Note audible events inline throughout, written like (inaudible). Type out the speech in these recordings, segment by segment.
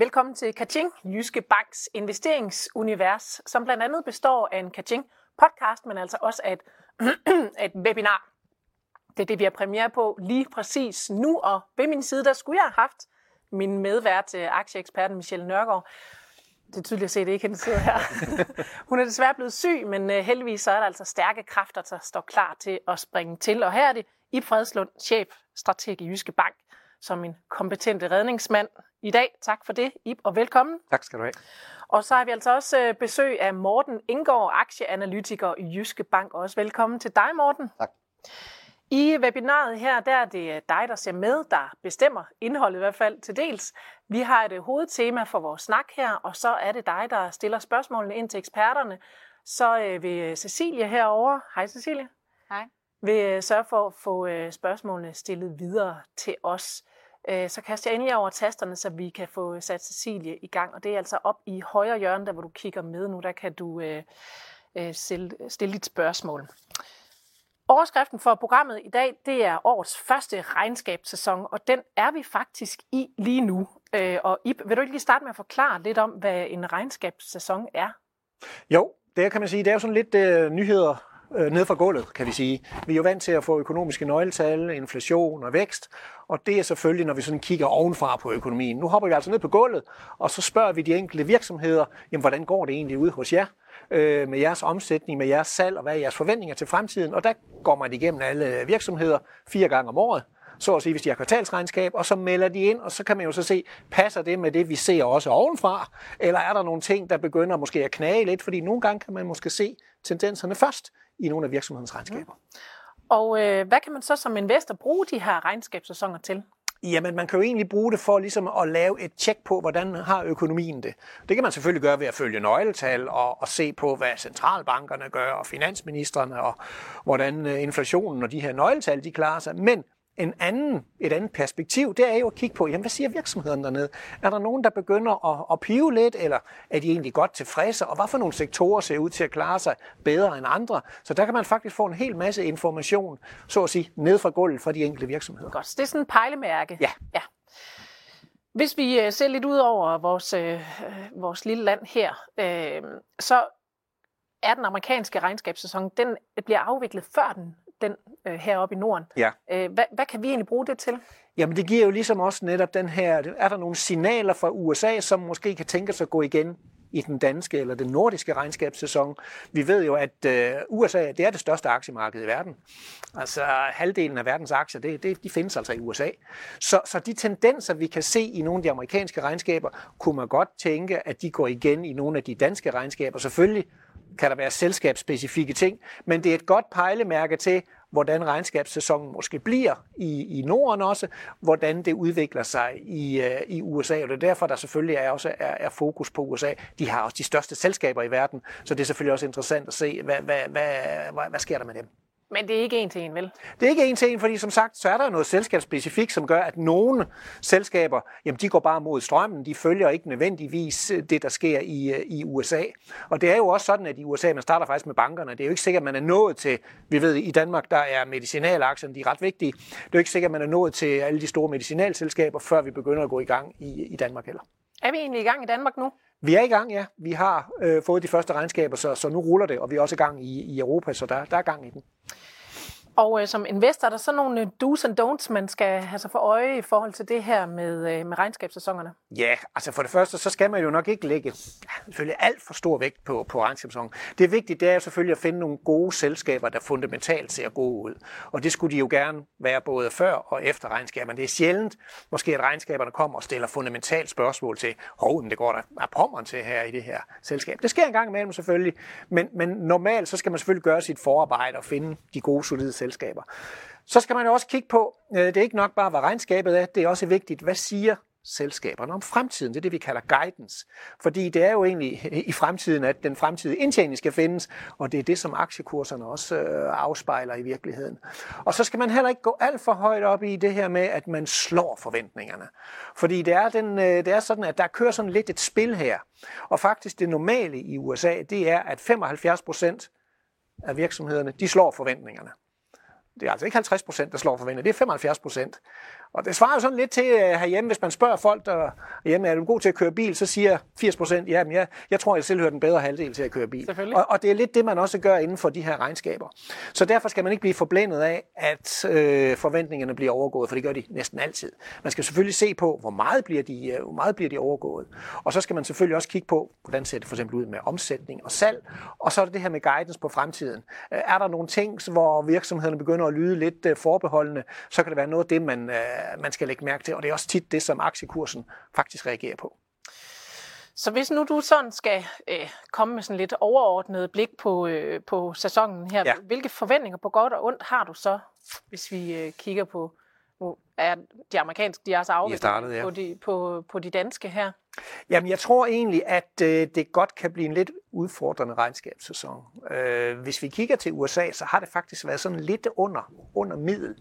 Velkommen til Kaching, Jyske Banks investeringsunivers, som blandt andet består af en Kaching podcast, men altså også af et, (clears throat) et webinar. Det er det, vi har premiere på lige præcis nu, og ved min side, der skulle jeg have haft min medvært, øh, aktieeksperten Michelle Nørgaard. Det er tydeligt at se, at det ikke hende sidder her. (laughs) Hun er desværre blevet syg, men øh, heldigvis så er der altså stærke kræfter, der står klar til at springe til. Og her er det Ib Fredslund, chef strateg i Jyske Bank, som en kompetent redningsmand i dag. Tak for det, Ib, og velkommen. Tak skal du have. Og så har vi altså også øh, besøg af Morten Indgaard, aktieanalytiker i Jyske Bank. Også velkommen til dig, Morten. Tak. I webinaret her, der er det dig, der ser med, der bestemmer indholdet i hvert fald til dels. Vi har et hovedtema for vores snak her, og så er det dig, der stiller spørgsmålene ind til eksperterne. Så øh, vil Cecilie herover, hej Cecilie. Hej. Vil øh, sørge for at få øh, spørgsmålene stillet videre til os. Øh, så kaster jeg endelig over tasterne, så vi kan få sat Cecilie i gang. Og det er altså op i højre hjørne, der hvor du kigger med nu, der kan du øh, øh, stille, stille dit spørgsmål. Overskriften for programmet i dag, det er årets første regnskabssæson, og den er vi faktisk i lige nu. Øh, og Ip, vil du ikke lige starte med at forklare lidt om, hvad en regnskabssæson er? Jo, det kan man sige, det er jo sådan lidt øh, nyheder øh, ned fra gulvet, kan vi sige. Vi er jo vant til at få økonomiske nøgletal, inflation og vækst, og det er selvfølgelig, når vi sådan kigger ovenfra på økonomien. Nu hopper vi altså ned på gulvet, og så spørger vi de enkelte virksomheder, jamen hvordan går det egentlig ud hos jer? øh, med jeres omsætning, med jeres salg og hvad er jeres forventninger til fremtiden. Og der går man igennem alle virksomheder fire gange om året, så at sige, hvis de har kvartalsregnskab, og så melder de ind, og så kan man jo så se, passer det med det, vi ser også ovenfra, eller er der nogle ting, der begynder måske at knage lidt, fordi nogle gange kan man måske se tendenserne først i nogle af virksomhedens regnskaber. Og øh, hvad kan man så som investor bruge de her regnskabssæsoner til? Jamen, man kan jo egentlig bruge det for ligesom at lave et tjek på, hvordan har økonomien det. Det kan man selvfølgelig gøre ved at følge nøgletal og, og se på, hvad centralbankerne gør, og finansministerne, og hvordan øh, inflationen og de her nøgletal, de klarer sig. Men en anden, et andet perspektiv, det er jo at kigge på, jamen, hvad siger virksomheden dernede? Er der nogen, der begynder at, at pive lidt, eller er de egentlig godt tilfredse? Og hvad for nogle sektorer ser ud til at klare sig bedre end andre? Så der kan man faktisk få en hel masse information, så at sige, ned fra gulvet for de enkelte virksomheder. Godt, så det er sådan et pejlemærke. Ja. ja. Hvis vi øh, ser lidt ud over vores, øh, vores lille land her, øh, så er den amerikanske regnskabssæson, den bliver afviklet før den den øh, heroppe i Norden. Ja. Øh, hvad, hvad kan vi egentlig bruge det til? Jamen det giver jo ligesom også netop den her, er der nogle signaler fra USA, som måske kan tænke sig at gå igen i den danske eller den nordiske regnskabssæson. Vi ved jo, at øh, USA det er det største aktiemarked i verden. Altså halvdelen af verdens aktier, det, det, de findes altså i USA. Så, så de tendenser, vi kan se i nogle af de amerikanske regnskaber, kunne man godt tænke, at de går igen i nogle af de danske regnskaber. Selvfølgelig kan der være selskabsspecifikke ting, men det er et godt pejlemærke til, hvordan regnskabssæsonen måske bliver i, i Norden også, hvordan det udvikler sig i, øh, i USA, og det er derfor, der selvfølgelig er også er, er fokus på USA. De har også de største selskaber i verden, så det er selvfølgelig også interessant at se, hvad, hvad, hvad, hvad, hvad sker der med dem. Men det er ikke en til en, vel? Det er ikke en til en, fordi som sagt, så er der noget selskabsspecifikt, som gør, at nogle selskaber, jamen de går bare mod strømmen, de følger ikke nødvendigvis øh, det, der sker i, øh, i USA. Og det er jo også sådan, at i USA, man starter faktisk med bankerne. Det er jo ikke sikkert, at man er nået til, vi ved, i Danmark, der er medicinalaktierne, de er ret vigtige. Det er jo ikke sikkert, at man er nået til alle de store medicinalselskaber, før vi begynder at gå i gang i, i Danmark heller. Er vi egentlig i gang i Danmark nu? Vi er i gang, ja. Vi har øh, fået de første regnskaber, så, så nu ruller det, og vi er også i gang i, i Europa, så der, der er gang i den. Og øh, som investor er der så nogle øh, do's and don'ts, man skal have sig for øje i forhold til det her med, øh, med regnskabssæsonerne? Ja, altså for det første, så skal man jo nok ikke lægge selvfølgelig alt for stor vægt på, på regnskabssæsonen. Det vigtige, det er selvfølgelig at finde nogle gode selskaber, der fundamentalt ser gode ud. Og det skulle de jo gerne være både før og efter regnskaberne. Det er sjældent, måske at regnskaberne kommer og stiller fundamentalt spørgsmål til, hov, det går der er pommeren til her i det her selskab. Det sker en gang imellem selvfølgelig, men, men normalt så skal man selvfølgelig gøre sit forarbejde og finde de gode, solide selskaber selskaber. Så skal man jo også kigge på, øh, det er ikke nok bare, hvad regnskabet er, det er også vigtigt, hvad siger selskaberne om fremtiden. Det er det, vi kalder guidance. Fordi det er jo egentlig i fremtiden, at den fremtidige indtjening skal findes, og det er det, som aktiekurserne også øh, afspejler i virkeligheden. Og så skal man heller ikke gå alt for højt op i det her med, at man slår forventningerne. Fordi det er, den, øh, det er sådan, at der kører sådan lidt et spil her. Og faktisk det normale i USA, det er, at 75 procent af virksomhederne, de slår forventningerne. Det er altså ikke 50 procent, der slår forventet, det er 75 procent. Og det svarer jo sådan lidt til uh, herhjemme, hvis man spørger folk der hjemme, er du god til at køre bil, så siger 80 procent, ja, men jeg, jeg tror, jeg selv hører den bedre halvdel til at køre bil. Og, og det er lidt det, man også gør inden for de her regnskaber. Så derfor skal man ikke blive forblændet af, at øh, forventningerne bliver overgået, for det gør de næsten altid. Man skal selvfølgelig se på, hvor meget bliver de, øh, hvor meget bliver de overgået. Og så skal man selvfølgelig også kigge på, hvordan ser det for eksempel ud med omsætning og salg. Og så er det det her med guidance på fremtiden. Øh, er der nogle ting, hvor virksomhederne begynder at lyde lidt øh, forbeholdende, så kan det være noget af det, man, man skal lægge mærke til. Og det er også tit det, som aktiekursen faktisk reagerer på. Så hvis nu du sådan skal øh, komme med sådan lidt overordnet blik på, øh, på sæsonen her, ja. hvilke forventninger på godt og ondt har du så, hvis vi øh, kigger på, er de amerikanske, de er så afviklet ja. på, de, på, på de danske her? Jamen, jeg tror egentlig, at øh, det godt kan blive en lidt udfordrende regnskabssæson. Øh, hvis vi kigger til USA, så har det faktisk været sådan lidt under, under middel.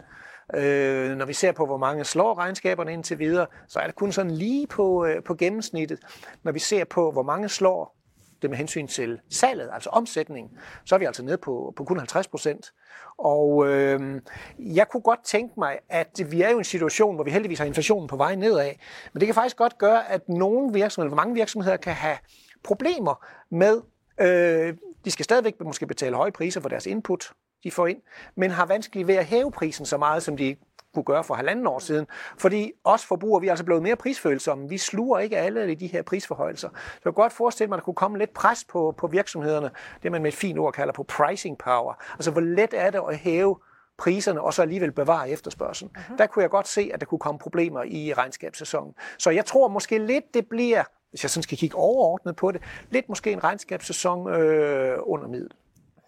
Øh, når vi ser på, hvor mange slår regnskaberne indtil videre, så er det kun sådan lige på, øh, på gennemsnittet. Når vi ser på, hvor mange slår det med hensyn til salget, altså omsætningen, så er vi altså nede på, på kun 50 procent. Og øh, jeg kunne godt tænke mig, at vi er jo i en situation, hvor vi heldigvis har inflationen på vej nedad, men det kan faktisk godt gøre, at nogle virksomheder, mange virksomheder kan have problemer med, øh, de skal stadigvæk måske betale høje priser for deres input, de får ind, men har vanskeligt ved at hæve prisen så meget, som de kunne gøre for halvanden år siden. Fordi os forbrugere, vi er altså blevet mere prisfølsomme. Vi sluger ikke alle af de her prisforhøjelser. Så jeg kan godt forestille mig, at der kunne komme lidt pres på, på virksomhederne, det man med et fint ord kalder på pricing power. Altså hvor let er det at hæve priserne, og så alligevel bevare efterspørgselen. Uh-huh. Der kunne jeg godt se, at der kunne komme problemer i regnskabssæsonen. Så jeg tror måske lidt, det bliver, hvis jeg sådan skal kigge overordnet på det, lidt måske en regnskabssæson øh, under middel.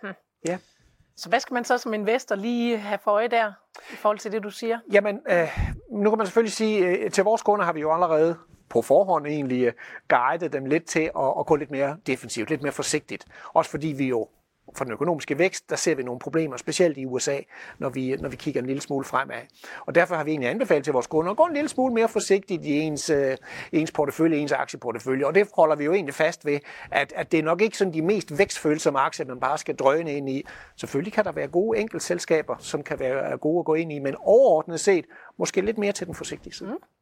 Uh-huh. Ja. Så hvad skal man så som investor lige have for øje der, i forhold til det, du siger? Jamen, øh, nu kan man selvfølgelig sige, øh, til vores kunder har vi jo allerede på forhånd egentlig øh, guidet dem lidt til at, at gå lidt mere defensivt, lidt mere forsigtigt. Også fordi vi jo for den økonomiske vækst, der ser vi nogle problemer, specielt i USA, når vi, når vi kigger en lille smule fremad. Og derfor har vi egentlig anbefalet til vores kunder at gå en lille smule mere forsigtigt i ens, øh, ens portefølje, ens aktieportefølje. Og det holder vi jo egentlig fast ved, at, at det er nok ikke sådan de mest vækstfølsomme aktier, man bare skal drøne ind i. Selvfølgelig kan der være gode enkeltselskaber, som kan være øh, gode at gå ind i, men overordnet set måske lidt mere til den forsigtige side. Mm.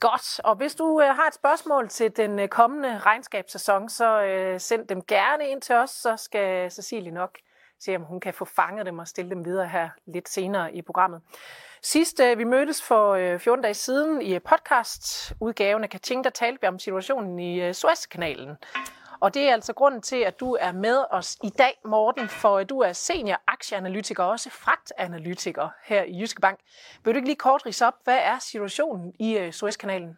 Godt, og hvis du øh, har et spørgsmål til den øh, kommende regnskabssæson, så øh, send dem gerne ind til os, så skal Cecilie nok se, om hun kan få fanget dem og stille dem videre her lidt senere i programmet. Sidst øh, vi mødtes for øh, 14 dage siden i podcast-udgaven af Katinka, der talte vi om situationen i øh, Suezkanalen. Og det er altså grunden til, at du er med os i dag, Morten, for du er senior aktieanalytiker og også fragtanalytiker her i Jyske Bank. Vil du ikke lige kort rise op, hvad er situationen i øh, Suezkanalen?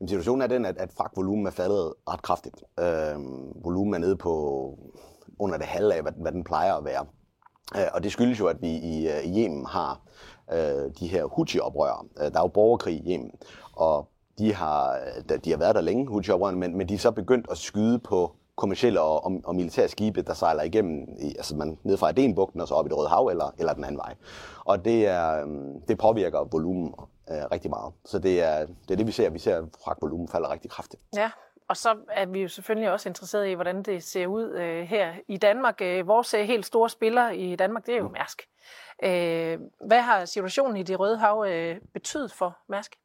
Jamen, situationen er den, at, at fragtvolumen er faldet ret kraftigt. Øh, volumen er nede på under det halve af, hvad, hvad den plejer at være. Øh, og det skyldes jo, at vi i, øh, i Yemen har øh, de her Houthi-oprørere. Øh, der er jo borgerkrig i Yemen, og de har, de har været der længe, houthi men, men de er så begyndt at skyde på kommersielle og, og, og militære skibe, der sejler igennem, i, altså man ned fra Adenbugten og så op i det Røde Hav, eller, eller den anden vej. Og det, er, øhm, det påvirker volumen øh, rigtig meget. Så det er, det er det, vi ser. Vi ser, at fragtvolumen falder rigtig kraftigt. Ja, og så er vi jo selvfølgelig også interesseret i, hvordan det ser ud øh, her i Danmark. Øh, vores øh, helt store spiller i Danmark, det er jo mm. Mærsk. Øh, hvad har situationen i det Røde Hav øh, betydet for Mærsk?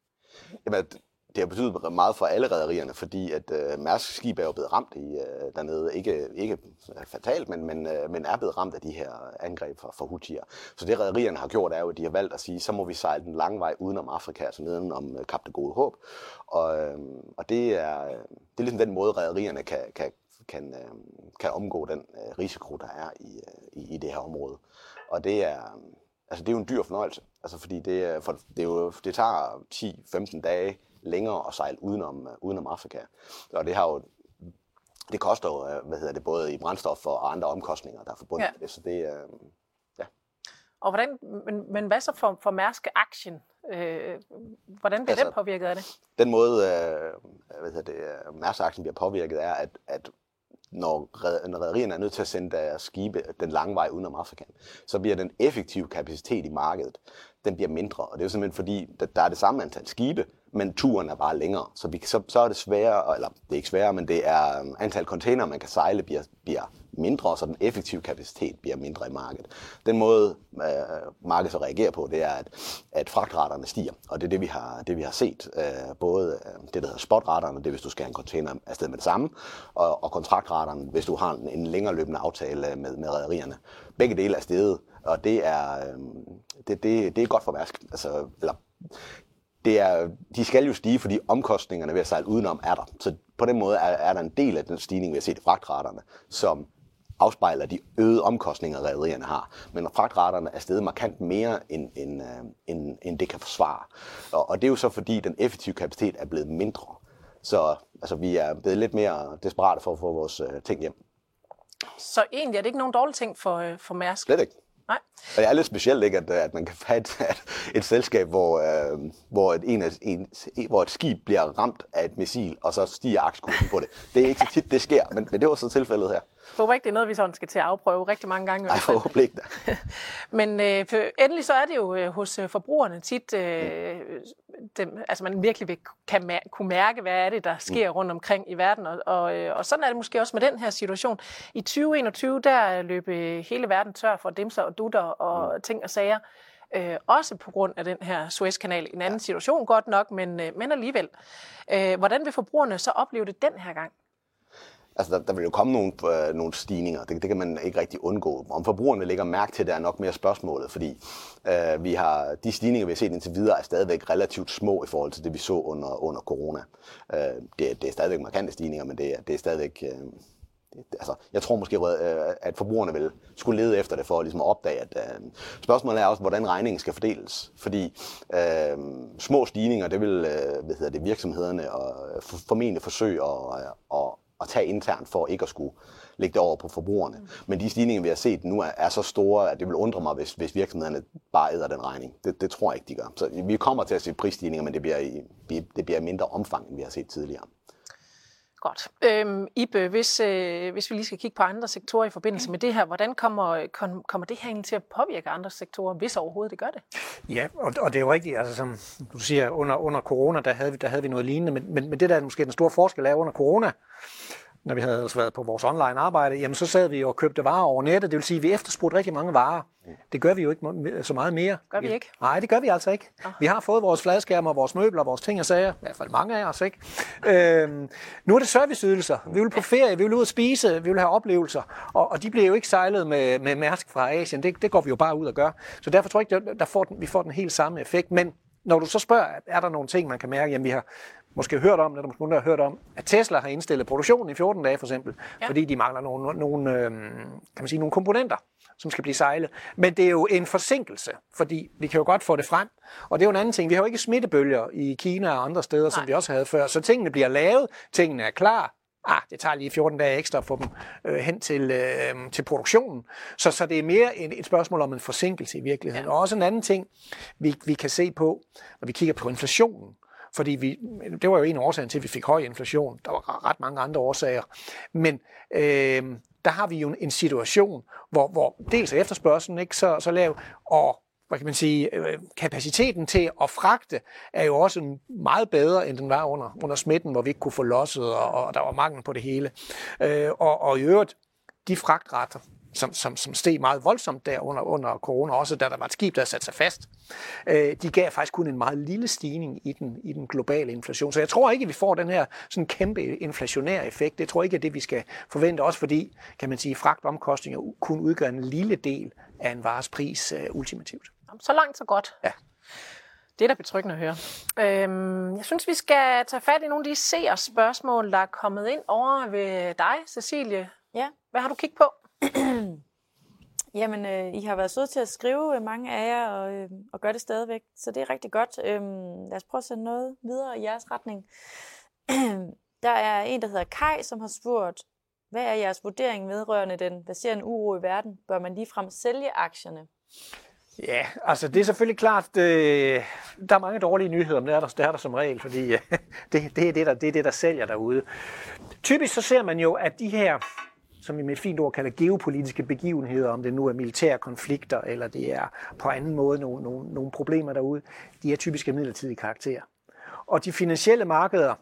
Jamen, det har betydet meget for alle rædderierne, fordi at øh, Mærsk skib er jo blevet ramt i, øh, dernede. Ikke, ikke fatalt, men, men, øh, men er blevet ramt af de her angreb fra, fra Houthier. Så det rædderierne har gjort, er jo, at de har valgt at sige, så må vi sejle den lange vej udenom Afrika, altså neden om øh, Kap det Gode Håb. Og, øh, og det, er, det er ligesom den måde, rædderierne kan, kan, kan, øh, kan omgå den øh, risiko, der er i, øh, i, i det her område. Og det er, altså, det er jo en dyr fornøjelse, altså, fordi det, for, det, er jo, det tager 10-15 dage længere at sejle udenom, uh, udenom Afrika. Og det har jo det koster jo, øh, hvad hedder det, både i brændstof og andre omkostninger, der er forbundet ja. med det. Så det, uh, ja. Og hvordan, men, men hvad så for, for Mærsk Aktien? Øh, hvordan bliver altså, den påvirket af det? Den måde, øh, hvad hedder det, Mærsk Aktien bliver påvirket, er, at, at når rædderierne er nødt til at sende deres skibe den lange vej udenom Afrika, så bliver den effektive kapacitet i markedet, den bliver mindre. Og det er jo simpelthen fordi, der er det samme antal skibe, men turen er bare længere. Så, vi, så, så er det sværere, eller det er ikke sværere, men det er um, antal container, man kan sejle, bliver, bliver mindre, så den effektive kapacitet bliver mindre i markedet. Den måde, øh, markedet så reagerer på, det er, at, at fragtraterne stiger, og det er det, vi har, det, vi har set. Øh, både øh, det, der hedder spotraterne, det er, hvis du skal have en container afsted med det samme, og, og kontraktraterne, hvis du har en, en længere løbende aftale med, med rædderierne. Begge dele er steget, og det er, øh, det, det, det er godt for Mærsk. Altså, eller, det er, de skal jo stige, fordi omkostningerne ved at sejle udenom er der. Så på den måde er, er der en del af den stigning, vi har set i fragtraterne, som afspejler de øgede omkostninger, rædderierne har. Men fragtraterne er steget markant mere, end, end, øh, end, end det kan forsvare. Og, og det er jo så fordi, den effektive kapacitet er blevet mindre. Så altså, vi er blevet lidt mere desperate for at få vores uh, ting hjem. Så egentlig er det ikke nogen dårlig ting for, øh, for Mærsk? Slet ikke. Nej. Og det er lidt specielt, ikke, at, at man kan (laughs) have et, et selskab, hvor, øh, hvor, et, en, en, hvor et skib bliver ramt af et missil, og så stiger aktiekursen på det. Det er ikke så tit, det sker, men, men det var så tilfældet her. Jeg håber ikke, det er noget, vi sådan skal til at afprøve rigtig mange gange. Nej, forhåbentlig ikke. (laughs) Men øh, endelig så er det jo øh, hos øh, forbrugerne tit, øh, dem, altså man virkelig vil, kan mær- kunne mærke, hvad er det, der sker rundt omkring i verden. Og, og, øh, og sådan er det måske også med den her situation. I 2021, der løb hele verden tør for dimser og dutter og ting og sager. Øh, også på grund af den her Suezkanal. En anden situation godt nok, men, øh, men alligevel. Øh, hvordan vil forbrugerne så opleve det den her gang? Altså, der, der vil jo komme nogle, øh, nogle stigninger. Det, det kan man ikke rigtig undgå. Om forbrugerne lægger mærke til det, er nok mere spørgsmålet, fordi øh, vi har, de stigninger, vi har set indtil videre, er stadigvæk relativt små i forhold til det, vi så under, under corona. Øh, det, det er stadigvæk markante stigninger, men det, er, det er stadigvæk... Øh, altså, jeg tror måske, øh, at forbrugerne vil skulle lede efter det for ligesom at opdage, at øh, spørgsmålet er også, hvordan regningen skal fordeles. Fordi øh, små stigninger, det vil øh, hvad hedder det, virksomhederne og øh, formentlig forsøge at, øh, at, at tage internt for ikke at skulle lægge det over på forbrugerne. Mm. Men de stigninger, vi har set nu, er, er så store, at det vil undre mig, hvis, hvis virksomhederne bare æder den regning. Det, det tror jeg ikke, de gør. Så vi kommer til at se prisstigninger, men det bliver, i, det bliver mindre omfang, end vi har set tidligere. Godt. Øhm, Ibe, hvis, øh, hvis vi lige skal kigge på andre sektorer i forbindelse med det her, hvordan kommer, kom, kommer det her egentlig til at påvirke andre sektorer, hvis overhovedet det gør det? Ja, og, og det er jo rigtigt, altså som du siger, under, under corona, der havde, vi, der havde vi noget lignende, men, men, men det der er måske den store forskel er under corona, når vi havde altså været på vores online arbejde, jamen så sad vi og købte varer over nettet. Det vil sige, at vi efterspurgte rigtig mange varer. Det gør vi jo ikke så meget mere. Gør vi ikke? Nej, det gør vi altså ikke. Oh. Vi har fået vores fladskærmer, vores møbler, vores ting og sager. I hvert fald mange af os, ikke? øhm, nu er det serviceydelser. Vi vil på ferie, vi vil ud og spise, vi vil have oplevelser. Og, og de bliver jo ikke sejlet med, med Mærsk fra Asien. Det, det går vi jo bare ud og gør. Så derfor tror jeg ikke, der får den, vi får den helt samme effekt. Men når du så spørger, er der nogle ting, man kan mærke? Jamen, vi har måske hørt om, eller måske har hørt om, at Tesla har indstillet produktionen i 14 dage for eksempel, ja. fordi de mangler nogle, nogle, øh, kan man sige, nogle komponenter, som skal blive sejlet. Men det er jo en forsinkelse, fordi vi kan jo godt få det frem. Og det er jo en anden ting. Vi har jo ikke smittebølger i Kina og andre steder, Nej. som vi også havde før. Så tingene bliver lavet, tingene er klar, ah, det tager lige 14 dage ekstra at få dem øh, hen til, øh, til produktionen. Så, så det er mere et, et spørgsmål om en forsinkelse i virkeligheden. Ja. Og også en anden ting, vi, vi kan se på, når vi kigger på inflationen. Fordi vi, det var jo en af årsagen til, at vi fik høj inflation. Der var ret mange andre årsager. Men øh, der har vi jo en situation, hvor, hvor dels er efterspørgselen ikke så, så lav, og hvad kan man sige, øh, kapaciteten til at fragte er jo også meget bedre, end den var under, under smitten, hvor vi ikke kunne få losset, og, og der var mangel på det hele. Øh, og, og i øvrigt, de fragtretter, som, som, som steg meget voldsomt der under, under corona, også da der var et skib, der satte sig fast, øh, de gav faktisk kun en meget lille stigning i den, i den globale inflation. Så jeg tror ikke, at vi får den her sådan kæmpe inflationær effekt. Det tror jeg ikke er det, vi skal forvente, også fordi, kan man sige, fragtomkostninger kun udgør en lille del af en vares pris uh, ultimativt. Så langt, så godt. Ja. Det er da betryggende at høre. Øhm, jeg synes, vi skal tage fat i nogle af de seers spørgsmål, der er kommet ind over ved dig, Cecilie. Ja. Hvad har du kigget på? (clears throat) Jamen, øh, I har været søde til at skrive, øh, mange af jer, og, øh, og gør det stadigvæk. Så det er rigtig godt. Øh, lad os prøve at sende noget videre i jeres retning. (clears throat) der er en, der hedder Kai, som har spurgt, hvad er jeres vurdering vedrørende den baserende uro i verden? Bør man ligefrem sælge aktierne? Ja, altså det er selvfølgelig klart, øh, der er mange dårlige nyheder, men det er der, det er der som regel, fordi øh, (laughs) det, det, er det, der, det er det, der sælger derude. Typisk så ser man jo, at de her som vi med et fint ord kalder geopolitiske begivenheder, om det nu er militære konflikter, eller det er på anden måde nogle, nogle, nogle problemer derude, de er typisk af midlertidig karakter. Og de finansielle markeder,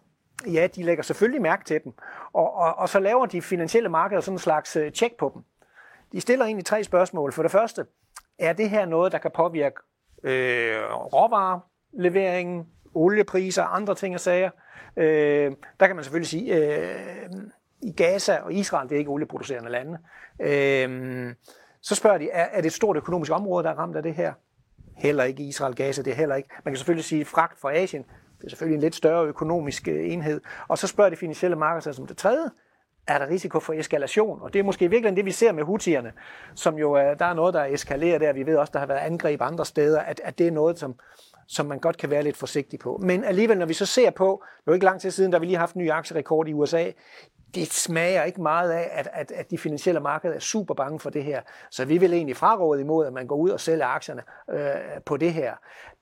ja, de lægger selvfølgelig mærke til dem. Og, og, og så laver de finansielle markeder sådan en slags øh, tjek på dem. De stiller egentlig tre spørgsmål. For det første, er det her noget, der kan påvirke øh, råvareleveringen, oliepriser, og andre ting og sager? Øh, der kan man selvfølgelig sige, øh, i Gaza og Israel, det er ikke olieproducerende lande. Øh, så spørger de, er, er det et stort økonomisk område, der er ramt af det her? Heller ikke Israel, Gaza, det er heller ikke. Man kan selvfølgelig sige, fragt fra Asien, det er selvfølgelig en lidt større økonomisk øh, enhed. Og så spørger de finansielle markeder som det tredje, er der risiko for eskalation? Og det er måske virkelig det, vi ser med hutierne, som jo der er noget, der eskalerer der. Vi ved også, der har været angreb andre steder, at, at det er noget, som, som man godt kan være lidt forsigtig på. Men alligevel, når vi så ser på, det er jo ikke lang tid siden, da vi lige haft en ny aktierekord i USA, det smager ikke meget af, at, at, at de finansielle markeder er super bange for det her. Så vi vil egentlig fraråde imod, at man går ud og sælger aktierne øh, på det her.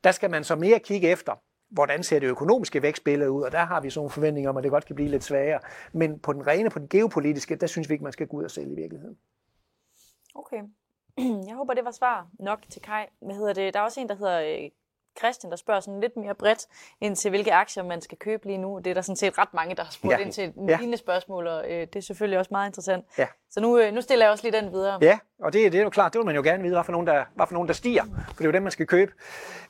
Der skal man så mere kigge efter, hvordan ser det økonomiske vækstbillede ud, og der har vi sådan nogle forventninger om, at det godt kan blive lidt sværere. Men på den rene, på den geopolitiske, der synes vi ikke, man skal gå ud og sælge i virkeligheden. Okay. (clears throat) Jeg håber, det var svar nok til Kai. Hvad hedder det? Der er også en, der hedder øh, Christian, der spørger sådan lidt mere bredt ind til, hvilke aktier man skal købe lige nu. Det er der sådan set ret mange, der har spurgt ja. ind til ja. lignende spørgsmål, og øh, det er selvfølgelig også meget interessant. Ja. Så nu, øh, nu stiller jeg også lige den videre. Ja, og det, det er jo klart, det vil man jo gerne vide, hvad for nogen, der, hvad for nogen, der stiger, for det er jo dem, man skal købe.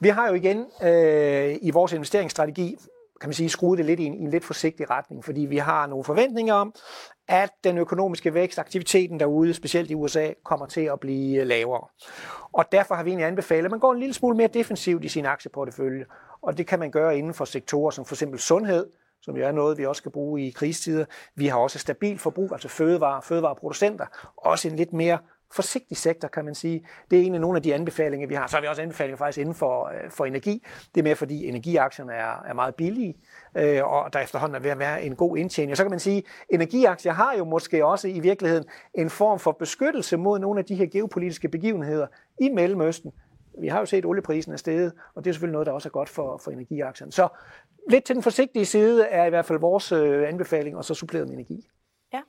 Vi har jo igen øh, i vores investeringsstrategi kan man sige, skruet det lidt i en, i en lidt forsigtig retning, fordi vi har nogle forventninger om, at den økonomiske vækst, aktiviteten derude, specielt i USA, kommer til at blive øh, lavere. Og derfor har vi egentlig anbefalet, at man går en lille smule mere defensivt i sin aktieportefølje. Og det kan man gøre inden for sektorer som for eksempel sundhed, som jo er noget, vi også skal bruge i krigstider. Vi har også stabil forbrug, altså fødevare, fødevareproducenter. Også en lidt mere forsigtig sektor, kan man sige. Det er en af nogle af de anbefalinger, vi har. Så har vi også anbefalinger faktisk inden for, øh, for energi. Det er mere fordi energiaktierne er, er meget billige, øh, og der efterhånden er ved at være en god indtjening. Og så kan man sige, at energiaktier har jo måske også i virkeligheden en form for beskyttelse mod nogle af de her geopolitiske begivenheder i Mellemøsten. Vi har jo set, at olieprisen er steget, og det er selvfølgelig noget, der også er godt for, for energiaktierne. Så lidt til den forsigtige side er i hvert fald vores øh, anbefaling, og så suppleret med energi. Ja.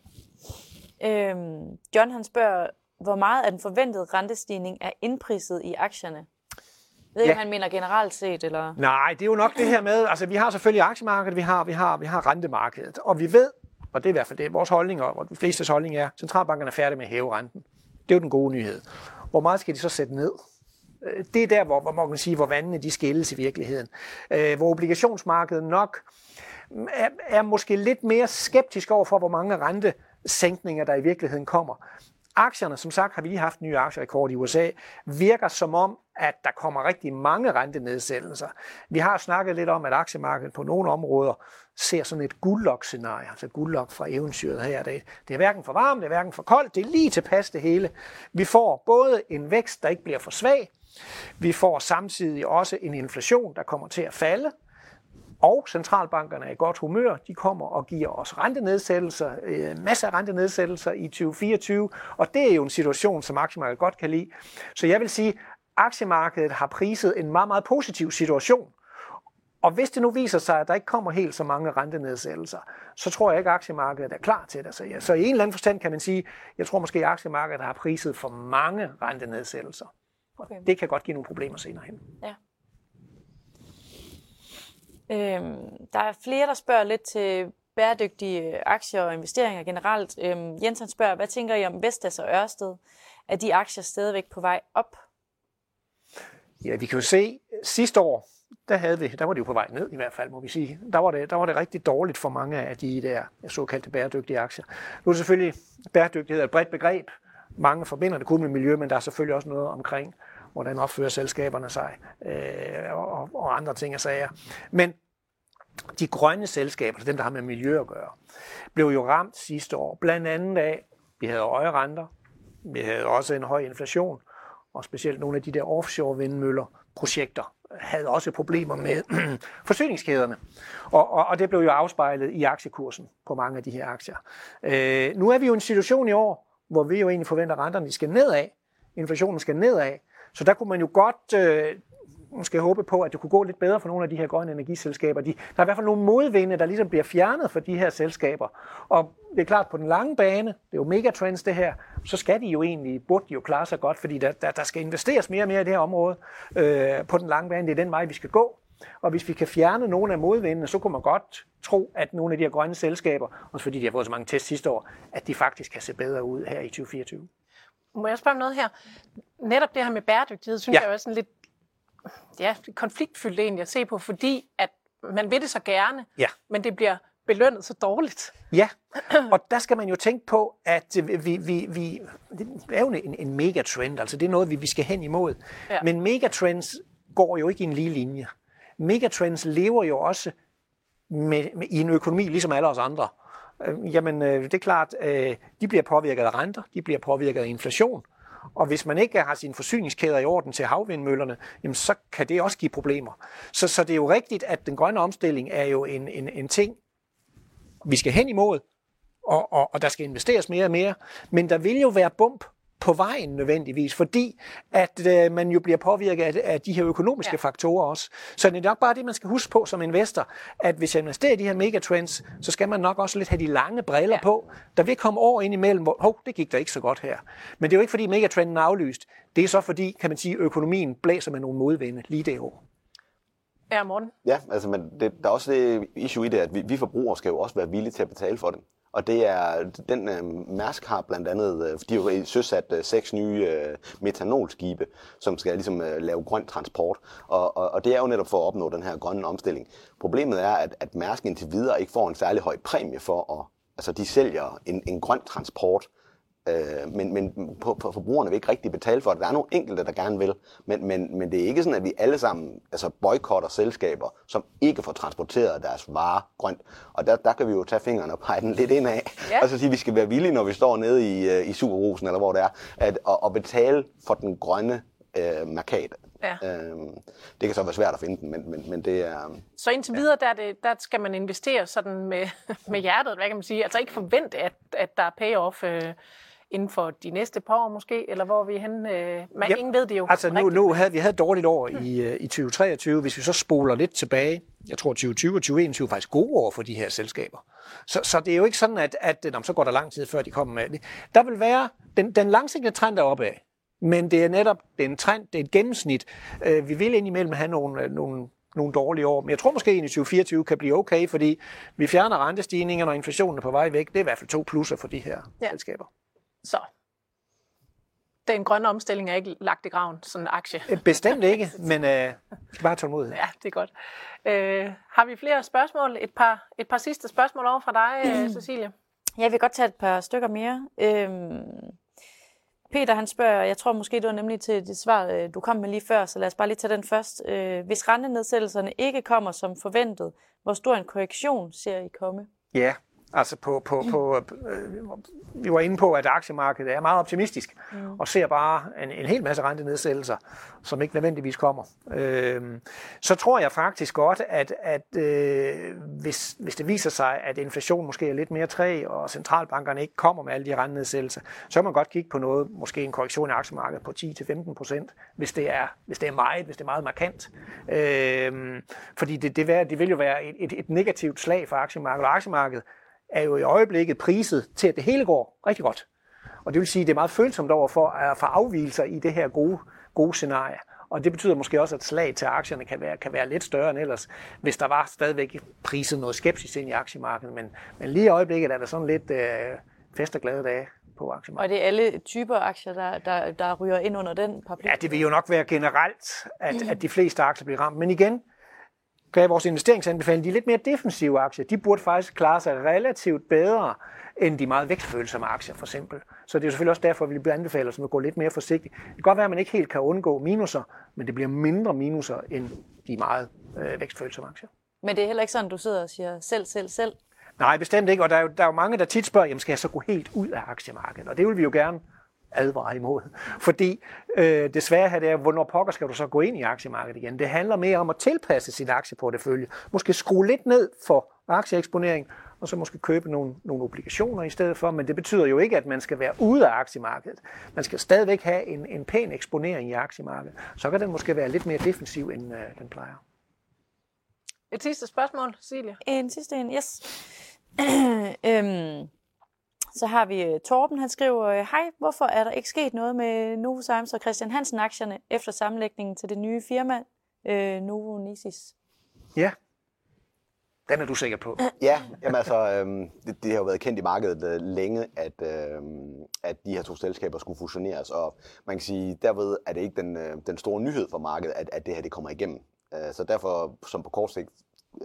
Øhm, John han spørger, hvor meget af den forventede rentestigning er indpriset i aktierne? Jeg ved ikke, ja. han mener generelt set, eller? Nej, det er jo nok det her med, altså vi har selvfølgelig aktiemarkedet, vi har, vi har, vi har rentemarkedet, og vi ved, og det er i hvert fald det, vores holdning, og de fleste holdning er, at centralbankerne er færdige med at hæve renten. Det er jo den gode nyhed. Hvor meget skal de så sætte ned? Øh, det er der, hvor, hvor man kan sige, hvor vandene de skilles i virkeligheden. Øh, hvor obligationsmarkedet nok er, er måske lidt mere skeptisk over for, hvor mange rentesænkninger, der i virkeligheden kommer aktierne, som sagt har vi lige haft nye aktierekord i USA, virker som om, at der kommer rigtig mange rentenedsættelser. Vi har snakket lidt om, at aktiemarkedet på nogle områder ser sådan et guldlok-scenarie, altså guldlok fra eventyret her. Det, det er hverken for varmt, det er hverken for koldt, det er lige tilpas det hele. Vi får både en vækst, der ikke bliver for svag, vi får samtidig også en inflation, der kommer til at falde, og centralbankerne er i godt humør. De kommer og giver os rentenedsættelser, øh, masser af rentenedsættelser i 2024, og det er jo en situation, som aktiemarkedet godt kan lide. Så jeg vil sige, at aktiemarkedet har priset en meget, meget positiv situation. Og hvis det nu viser sig, at der ikke kommer helt så mange rentenedsættelser, så tror jeg ikke, at aktiemarkedet er klar til det. Så, ja, så i en eller anden forstand kan man sige, jeg tror måske, at aktiemarkedet har priset for mange rentenedsættelser. Okay. Det kan godt give nogle problemer senere hen. Ja. Øhm, der er flere, der spørger lidt til bæredygtige øh, aktier og investeringer generelt. Øhm, Jens han spørger, hvad tænker I om Vestas og Ørsted? Er de aktier stadigvæk på vej op? Ja, vi kan jo se, sidste år, der, havde vi, der var det jo på vej ned i hvert fald, må vi sige. Der var det, der var det rigtig dårligt for mange af de der såkaldte bæredygtige aktier. Nu er det selvfølgelig bæredygtighed et bredt begreb. Mange forbinder det kun med miljø, men der er selvfølgelig også noget omkring, hvordan opfører selskaberne sig øh, og, og andre ting og sager. Men de grønne selskaber, dem der har med miljø at gøre, blev jo ramt sidste år, blandt andet af, vi havde høje renter, vi havde også en høj inflation, og specielt nogle af de der offshore vindmøller projekter havde også problemer med (clears throat) forsyningskæderne. Og, og, og det blev jo afspejlet i aktiekursen på mange af de her aktier. Øh, nu er vi jo i en situation i år, hvor vi jo egentlig forventer, at renterne skal nedad, inflationen skal nedad, så der kunne man jo godt øh, måske håbe på, at det kunne gå lidt bedre for nogle af de her grønne energiselskaber. De, der er i hvert fald nogle modvinde, der ligesom bliver fjernet for de her selskaber. Og det er klart, på den lange bane, det er jo megatrends det her, så skal de jo egentlig, burde de jo klare sig godt, fordi der, der, der skal investeres mere og mere i det her område øh, på den lange bane. Det er den vej, vi skal gå. Og hvis vi kan fjerne nogle af modvindene, så kunne man godt tro, at nogle af de her grønne selskaber, også fordi de har fået så mange tests sidste år, at de faktisk kan se bedre ud her i 2024. Må jeg spørge om noget her? Netop det her med bæredygtighed, synes Ja. jeg er sådan lidt ja, konfliktfyldt egentlig at se på, fordi at man vil det så gerne, Ja. men det bliver belønnet så dårligt. Ja, (clears throat) og der skal man jo tænke på, at vi, vi, vi, det er jo en, en megatrend, altså det er noget, vi, vi skal hen imod. Ja. Men megatrends går jo ikke i en lige linje. Megatrends lever jo også med, med, i en økonomi, ligesom alle os andre. Øh, jamen, øh, det er klart, øh, de bliver påvirket af renter, de bliver påvirket af inflation, og hvis man ikke har sine forsyningskæder i orden til havvindmøllerne, jamen så kan det også give problemer. Så, så det er jo rigtigt, at den grønne omstilling er jo en, en, en ting, vi skal hen imod, og, og, og der skal investeres mere og mere. Men der vil jo være bump på vejen nødvendigvis, fordi at øh, man jo bliver påvirket af, af de her økonomiske ja. Faktorer også. Så det er nok bare det, man skal huske på som investor, at hvis jeg investerer i de her megatrends, så skal man nok også lidt have de lange briller ja. Ja. på. Der vil komme år ind imellem, hvor hov, det gik da ikke så godt her. Men det er jo ikke fordi megatrenden er aflyst. Det er så fordi, kan man sige, økonomien blæser med nogle modvinde lige det år. Ja, Morten. Ja, altså, men det, der er også det issue i det, at vi, vi forbrugere skal jo også være villige til at betale for det. Og det er, den øh, Mærsk har blandt andet, øh, de har jo søsat øh, seks nye øh, metanolskibe, som skal ligesom øh, lave grøn transport. Og, og, og det er jo netop for at opnå den her grønne omstilling. Problemet er, at, at Mærsk indtil videre ikke får en særlig høj præmie for at, altså de sælger en, en grøn transport, Øh, men, men på, på forbrugerne vil ikke rigtig betale for det. Der er nogle enkelte, der gerne vil, men, men, men det er ikke sådan, at vi alle sammen altså boykotter selskaber, som ikke får transporteret deres varer grønt. Og der, der kan vi jo tage fingrene og pege den lidt ind af, Ja. og så sige, at vi skal være villige, når vi står nede i, øh, i Superrusen, eller hvor det er, at, at, at betale for den grønne øh, markat. Ja. Øh, det kan så være svært at finde den, men, men, men det er... Så indtil videre, der, er det, der skal man investere sådan med, (laughs) med hjertet, hvad kan man sige? Altså ikke forvente, at, at der er payoff øh, inden for de næste par år måske, eller hvor er vi hen? Øh, man, Ja, ingen ved det jo Altså nu, rigtigt. nu havde vi havde et dårligt år i, øh, i 2023. Hvis vi så spoler lidt tilbage, jeg tror 2020 og 2021 er faktisk gode år for de her selskaber. Så, så det er jo ikke sådan, at, at nå, så går der lang tid, før de kommer med det. Der vil være, den, den langsigtede trend er opad, men det er netop det er en trend, det er et gennemsnit. Øh, vi vil indimellem have nogle, øh, nogle, nogle dårlige år, men jeg tror måske, at 2024 kan blive okay, fordi vi fjerner rentestigningerne, og inflationen er på vej væk. Det er i hvert fald to plusser for de her. Ja. selskaber. Så den grønne omstilling er ikke lagt i graven, sådan en aktie. Øh, Bestemt ikke, (laughs) men øh, vi skal bare tage mod. Ja, det er godt. Øh, har vi flere spørgsmål? Et par, et par sidste spørgsmål over fra dig, øh, (clears throat) Cecilie. Jeg vil godt tage et par stykker mere. Øhm, Peter han spørger, jeg tror måske det var nemlig til det svar, øh, du kom med lige før, så lad os bare lige tage den først. Øh, hvis rentenedsættelserne ikke kommer som forventet, hvor stor en korrektion ser I komme? Ja, altså på, på, på øh, vi var inde på, at aktiemarkedet er meget optimistisk mm. og ser bare en, en hel masse rentenedsættelser, som ikke nødvendigvis kommer. Øh, så tror jeg faktisk godt, at, at øh, hvis, hvis det viser sig, at inflationen måske er lidt mere træg, og centralbankerne ikke kommer med alle de rentenedsættelser, så kan man godt kigge på noget, måske en korrektion i aktiemarkedet på 10-15 procent, hvis det er hvis det er meget, hvis det er meget markant. Øh, fordi det, det, vil- det vil jo være et, et, et negativt slag for aktiemarkedet, og aktiemarkedet er jo i øjeblikket priset til, at det hele går rigtig godt. Og det vil sige, at det er meget følsomt over for at få afvielser i det her gode, gode scenarie. Og det betyder måske også, at slag til aktierne kan være, kan være lidt større end ellers, hvis der var stadigvæk priset noget skepsis ind i aktiemarkedet. Men, men lige i øjeblikket er der sådan lidt øh, fest og glade dage på aktiemarkedet. Og det er alle typer aktier, der, der, der ryger ind under den paraply? Ja, det vil jo nok være generelt, at, at de fleste aktier bliver ramt. Men igen, kan vores investeringsanbefaling, de lidt mere defensive aktier. De burde faktisk klare sig relativt bedre end de meget vækstfølsomme aktier, for eksempel. Så det er jo selvfølgelig også derfor, at vi vil anbefale os at gå lidt mere forsigtigt. Det kan godt være, at man ikke helt kan undgå minuser, men det bliver mindre minuser end de meget øh, vækstfølsomme aktier. Men det er heller ikke sådan, du sidder og siger selv, selv, selv. Nej, bestemt ikke. Og der er jo, der er jo mange, der tit spørger, jamen skal jeg så gå helt ud af aktiemarkedet? Og det vil vi jo gerne advare imod. (laughs) Fordi øh, det svære her det er, hvornår pokker skal du så gå ind i aktiemarkedet igen? Det handler mere om at tilpasse sin aktieportefølje. Måske skrue lidt ned for aktieeksponering, og så måske købe nogle, nogle obligationer i stedet for. Men det betyder jo ikke, at man skal være ude af aktiemarkedet. Man skal stadigvæk have en, en pæn eksponering i aktiemarkedet. Så kan den måske være lidt mere defensiv, end øh, den plejer. Et sidste spørgsmål, Cecilie. En sidste en, yes. (clears throat) øhm, så har vi øh, Torben, han skriver, øh, hej, hvorfor er der ikke sket noget med Novozymes og Christian Hansen aktierne efter sammenlægningen til det nye firma øh, Novo Nisis? Ja. Den er du sikker på. (clears throat) Ja, jamen altså, øhm, det, det har jo været kendt i markedet øh, længe, at, øhm, at de her to selskaber skulle fusioneres, og man kan sige, derved er det ikke den, øh, den store nyhed for markedet, at, at det her det kommer igennem. Øh, så derfor, som på kort sigt,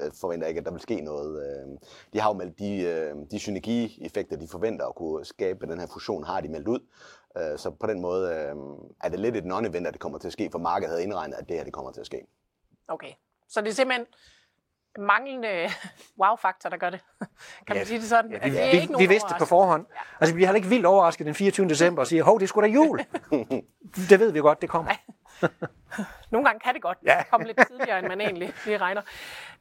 Øh, forventer ikke, at der vil ske noget. Øh, de har jo meldt de, øh, de synergieffekter, de forventer at kunne skabe den her fusion, har de meldt ud. Så på den måde er det lidt et non-event, at det kommer til at ske, for markedet havde indregnet, at det her det kommer til at ske. Okay, så det er simpelthen manglende (laughs) wow-faktor, der gør det. (laughs) Kan man Ja, sige det sådan? Ja, Altså, vi, det er vi, ikke vi vidste det på forhånd. Altså, vi bliver heller ikke vildt overrasket den 24. december og siger, hov, det er sgu da jul. (laughs) det ved vi godt, det kommer. Nogle gange kan det godt Ja. komme lidt tidligere, end man egentlig lige regner.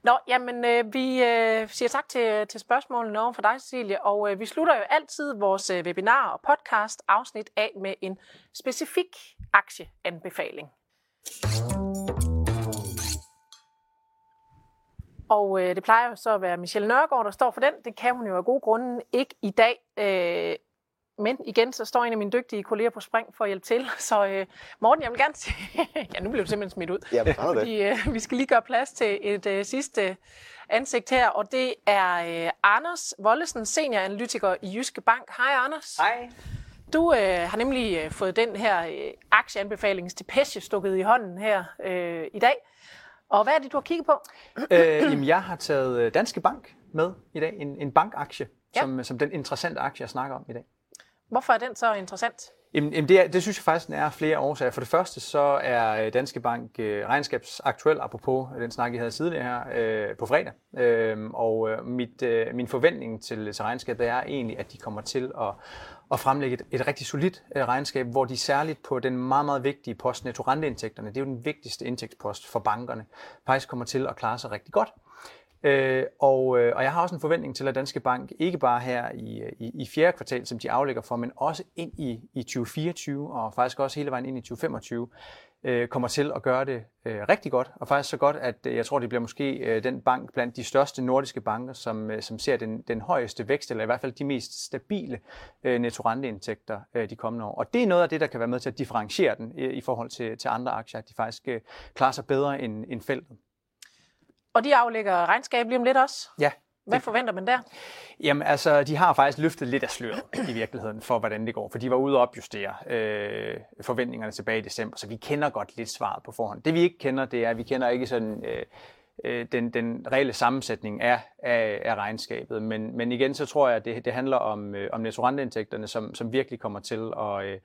Nå, jamen, øh, vi øh, siger tak til, til spørgsmålene over for dig, Cecilie, og øh, vi slutter jo altid vores øh, webinar og podcast afsnit af med en specifik aktieanbefaling. Og øh, det plejer jo så at være Michelle Nørgaard, der står for den. Det kan hun jo af gode grunde ikke i dag. Øh, men igen, så står en af mine dygtige kolleger på spring for at hjælpe til. (laughs) Så øh, Morten, jeg vil gerne sige... (laughs) ja, nu blev du simpelthen smidt ud. Ja. Fordi øh, vi skal lige gøre plads til et øh, sidste ansigt her, og det er øh, Anders Vollesen, senioranalytiker i Jyske Bank. Hej Anders. Hej. Du øh, har nemlig øh, fået den her øh, aktieanbefalingsdepeche stukket i hånden her øh, i dag. Og hvad er det, du har kigget på? øh, jamen, jeg har taget øh, Danske Bank med i dag. En, en bankaktie, Ja. som, som den interessante aktie, jeg snakker om i dag. Hvorfor er den så interessant? Jamen, jamen det, er, det synes jeg faktisk, den er flere årsager. For det første, så er øh, Danske Bank øh, regnskabsaktuel, apropos den snak, I havde tidligere her, øh, på fredag. Øh, og øh, mit, øh, min forventning til, til regnskabet er egentlig, at de kommer til at, at fremlægge et, et rigtig solidt øh, regnskab, hvor de særligt på den meget, meget vigtige post, nettorenteindtægterne, det er jo den vigtigste indtægtspost for bankerne, faktisk kommer til at klare sig rigtig godt. Øh, og, øh, og jeg har også en forventning til, at Danske Bank ikke bare her i, i, i fjerde kvartal, som de aflægger for, men også ind i, i 2024 og faktisk også hele vejen ind i 2025, øh, kommer til at gøre det øh, rigtig godt. Og faktisk så godt, at øh, jeg tror, det bliver måske øh, den bank blandt de største nordiske banker, som, øh, som ser den, den højeste vækst, eller i hvert fald de mest stabile øh, nettorenteindtægter øh, de kommende år. Og det er noget af det, der kan være med til at differentiere den øh, i forhold til, til andre aktier, at de faktisk øh, klarer sig bedre end, end feltet. Og de aflægger regnskab lige om lidt også. Ja, hvad forventer man der? Jamen altså, de har faktisk løftet lidt af sløret i virkeligheden for, hvordan det går. For de var ude og opjustere øh, forventningerne tilbage i december, så vi kender godt lidt svaret på forhånd. Det vi ikke kender, det er, at vi kender ikke sådan... Øh, øh, den, den reelle sammensætning af, af, af regnskabet. Men, men igen, så tror jeg, at det, det handler om, øh, om nettorenteindtægterne, som, som virkelig kommer til at, øh,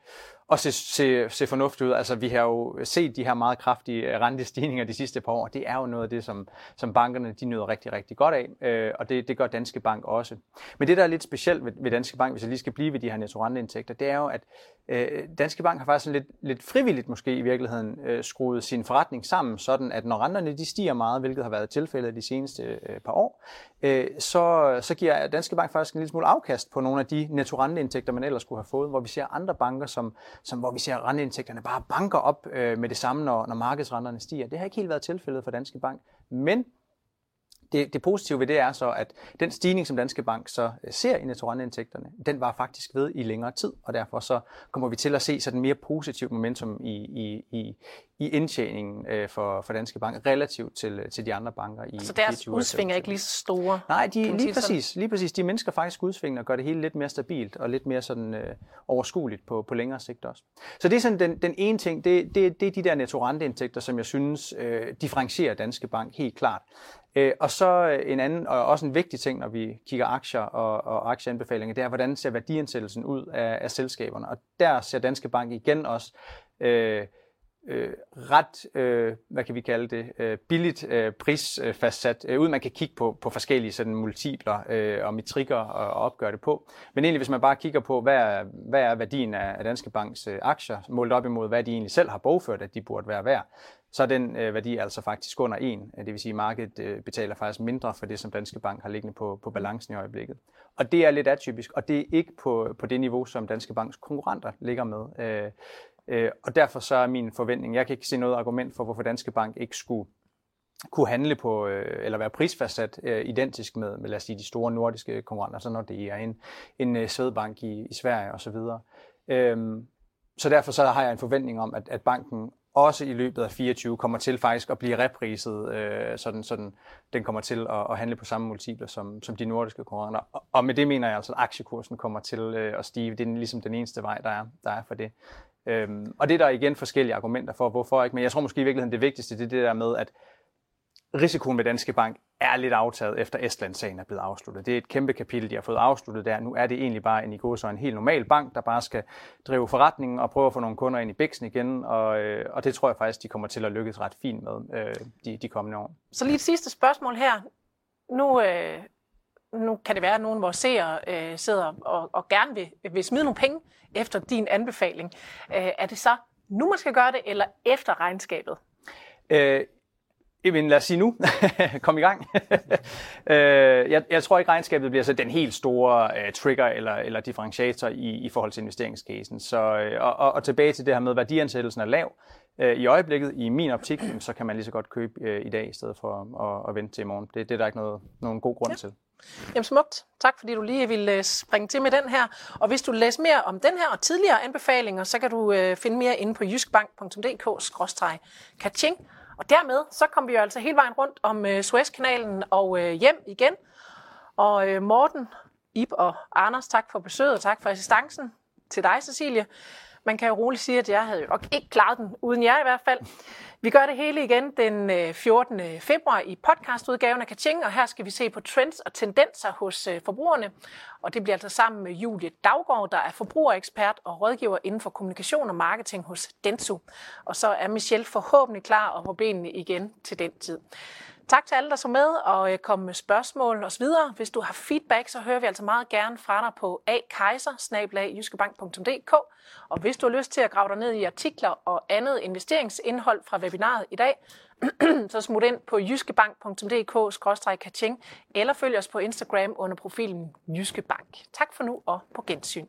og se, se, se fornuftigt ud. Altså, vi har jo set de her meget kraftige øh, rentestigninger de sidste par år. Det er jo noget af det, som, som bankerne de nyder rigtig, rigtig godt af, øh, og det, det gør Danske Bank også. Men det, der er lidt specielt ved, ved Danske Bank, hvis jeg lige skal blive ved de her nettorenteindtægter, det er jo, at øh, Danske Bank har faktisk sådan lidt, lidt frivilligt måske i virkeligheden øh, skruet sin forretning sammen, sådan at når renterne de stiger meget, hvilket har været tilfældet de seneste øh, par år, øh, så, så giver Danske Bank faktisk en lille smule afkast på nogle af de nettorenteindtægter, man ellers skulle have fået, hvor vi ser andre banker, som, som hvor vi ser renteindtægterne bare banker op øh, med det samme, når, når markedsrenterne stiger. Det har ikke helt været tilfældet for Danske Bank, men det, det positive ved det er så, at den stigning, som Danske Bank så øh, ser i nettorenteindtægterne, den var faktisk ved i længere tid, og derfor så kommer vi til at se sådan mere positivt momentum i, i, i, i indtjeningen øh, for, for Danske Bank relativt til, til de andre banker i Så deres 24 og udsving er 25. ikke lige så store. Nej, de, lige præcis, lige præcis. De mennesker faktisk udsvingene og gør det hele lidt mere stabilt og lidt mere sådan øh, overskueligt på, på længere sigt også. Så det er sådan den, den ene ting, det, det, det er de der nettorenteindtægter, som jeg synes øh, differencierer Danske Bank helt klart. Øh, og så øh, en anden, og også en vigtig ting, når vi kigger aktier og, og aktieanbefalinger, det er, hvordan ser værdiansættelsen ud af, af selskaberne. Og der ser Danske Bank igen også øh, øh, ret, øh, hvad kan vi kalde det, øh, billigt øh, prisfastsat øh, ud. Man kan kigge på, på forskellige sådan, multipler øh, og metrikker og, og opgøre det på. Men egentlig, hvis man bare kigger på, hvad er, hvad er værdien af, af Danske Banks øh, aktier, målt op imod, hvad de egentlig selv har bogført, at de burde være værd, så er den øh, værdi altså faktisk under 1. Øh, det vil sige, at markedet øh, betaler faktisk mindre for det, som Danske Bank har liggende på, på balancen i øjeblikket. Og det er lidt atypisk, og det er ikke på, på det niveau, som Danske Banks konkurrenter ligger med. Øh, øh, og derfor så er min forventning, jeg kan ikke se noget argument for, hvorfor Danske Bank ikke skulle kunne handle på, øh, eller være prisfastsat øh, identisk med, med, lad os sige, de store nordiske konkurrenter, så når det er en, en øh, Svedbank i, i Sverige osv. Øhm, så derfor så har jeg en forventning om, at, at banken også i løbet af 24 kommer til faktisk at blive repriset, øh, sådan, sådan den kommer til at, at handle på samme multipler som, som de nordiske konkurrenter. Og, og med det mener jeg altså, at aktiekursen kommer til øh, at stige. Det er ligesom den eneste vej, der er, der er for det. Øhm, og det er der igen forskellige argumenter for, hvorfor ikke. Men jeg tror måske i virkeligheden, det vigtigste det er det der med, at risikoen med Danske Bank er lidt aftaget efter Estland-sagen er blevet afsluttet. Det er et kæmpe kapitel, de har fået afsluttet der. Nu er det egentlig bare en, i så en helt normal bank, der bare skal drive forretningen og prøve at få nogle kunder ind i bæksen igen, og, øh, og det tror jeg faktisk, de kommer til at lykkes ret fint med øh, de, de kommende år. Så lige et sidste spørgsmål her. Nu, øh, nu kan det være, at nogle af vores seere øh, sidder og, og gerne vil, vil smide nogle penge efter din anbefaling. Øh, er det så nu, man skal gøre det, eller efter regnskabet? Øh, Jamen, lad os sige nu. (laughs) Kom i gang. (laughs) Øh, jeg, jeg tror ikke, regnskabet bliver så den helt store uh, trigger eller, eller differentiator i, i forhold til investeringscasen. Så, uh, og, og, og tilbage til det her med, at værdiansættelsen er lav. Uh, I øjeblikket, i min optik, så kan man lige så godt købe uh, i dag, i stedet for at, at vente til i morgen. Det, det er der ikke noget, nogen god grund ja. til. Jamen smukt. Tak fordi du lige ville springe til med den her. Og hvis du læser mere om den her og tidligere anbefalinger, så kan du finde mere inde på jyskbank.dk-kaching. Og dermed så kom vi jo altså hele vejen rundt om øh, Suezkanalen og øh, hjem igen. Og øh, Morten, Ib og Anders, tak for besøget og tak for assistancen til dig, Cecilie. Man kan jo roligt sige, at jeg havde jo nok ikke klaret den, uden jer i hvert fald. Vi gør det hele igen den øh, 14. Februar i podcastudgaven af Kaching, og her skal vi se på trends og tendenser hos øh, forbrugerne. Og det bliver altså sammen med Julie Daggaard, der er forbrugerekspert og rådgiver inden for kommunikation og marketing hos Dentsu. Og så er Michelle forhåbentlig klar og på benene igen til den tid. Tak til alle, der så med og øh, kom med spørgsmål og så videre. Hvis du har feedback, så hører vi altså meget gerne fra dig på akejser Og hvis du har lyst til at grave dig ned i artikler og andet investeringsindhold fra webinaret i dag, (clears throat) så smut ind på jyskebank.dk-kaching eller følg os på Instagram under profilen Jyske Bank. Tak for nu og på gensyn.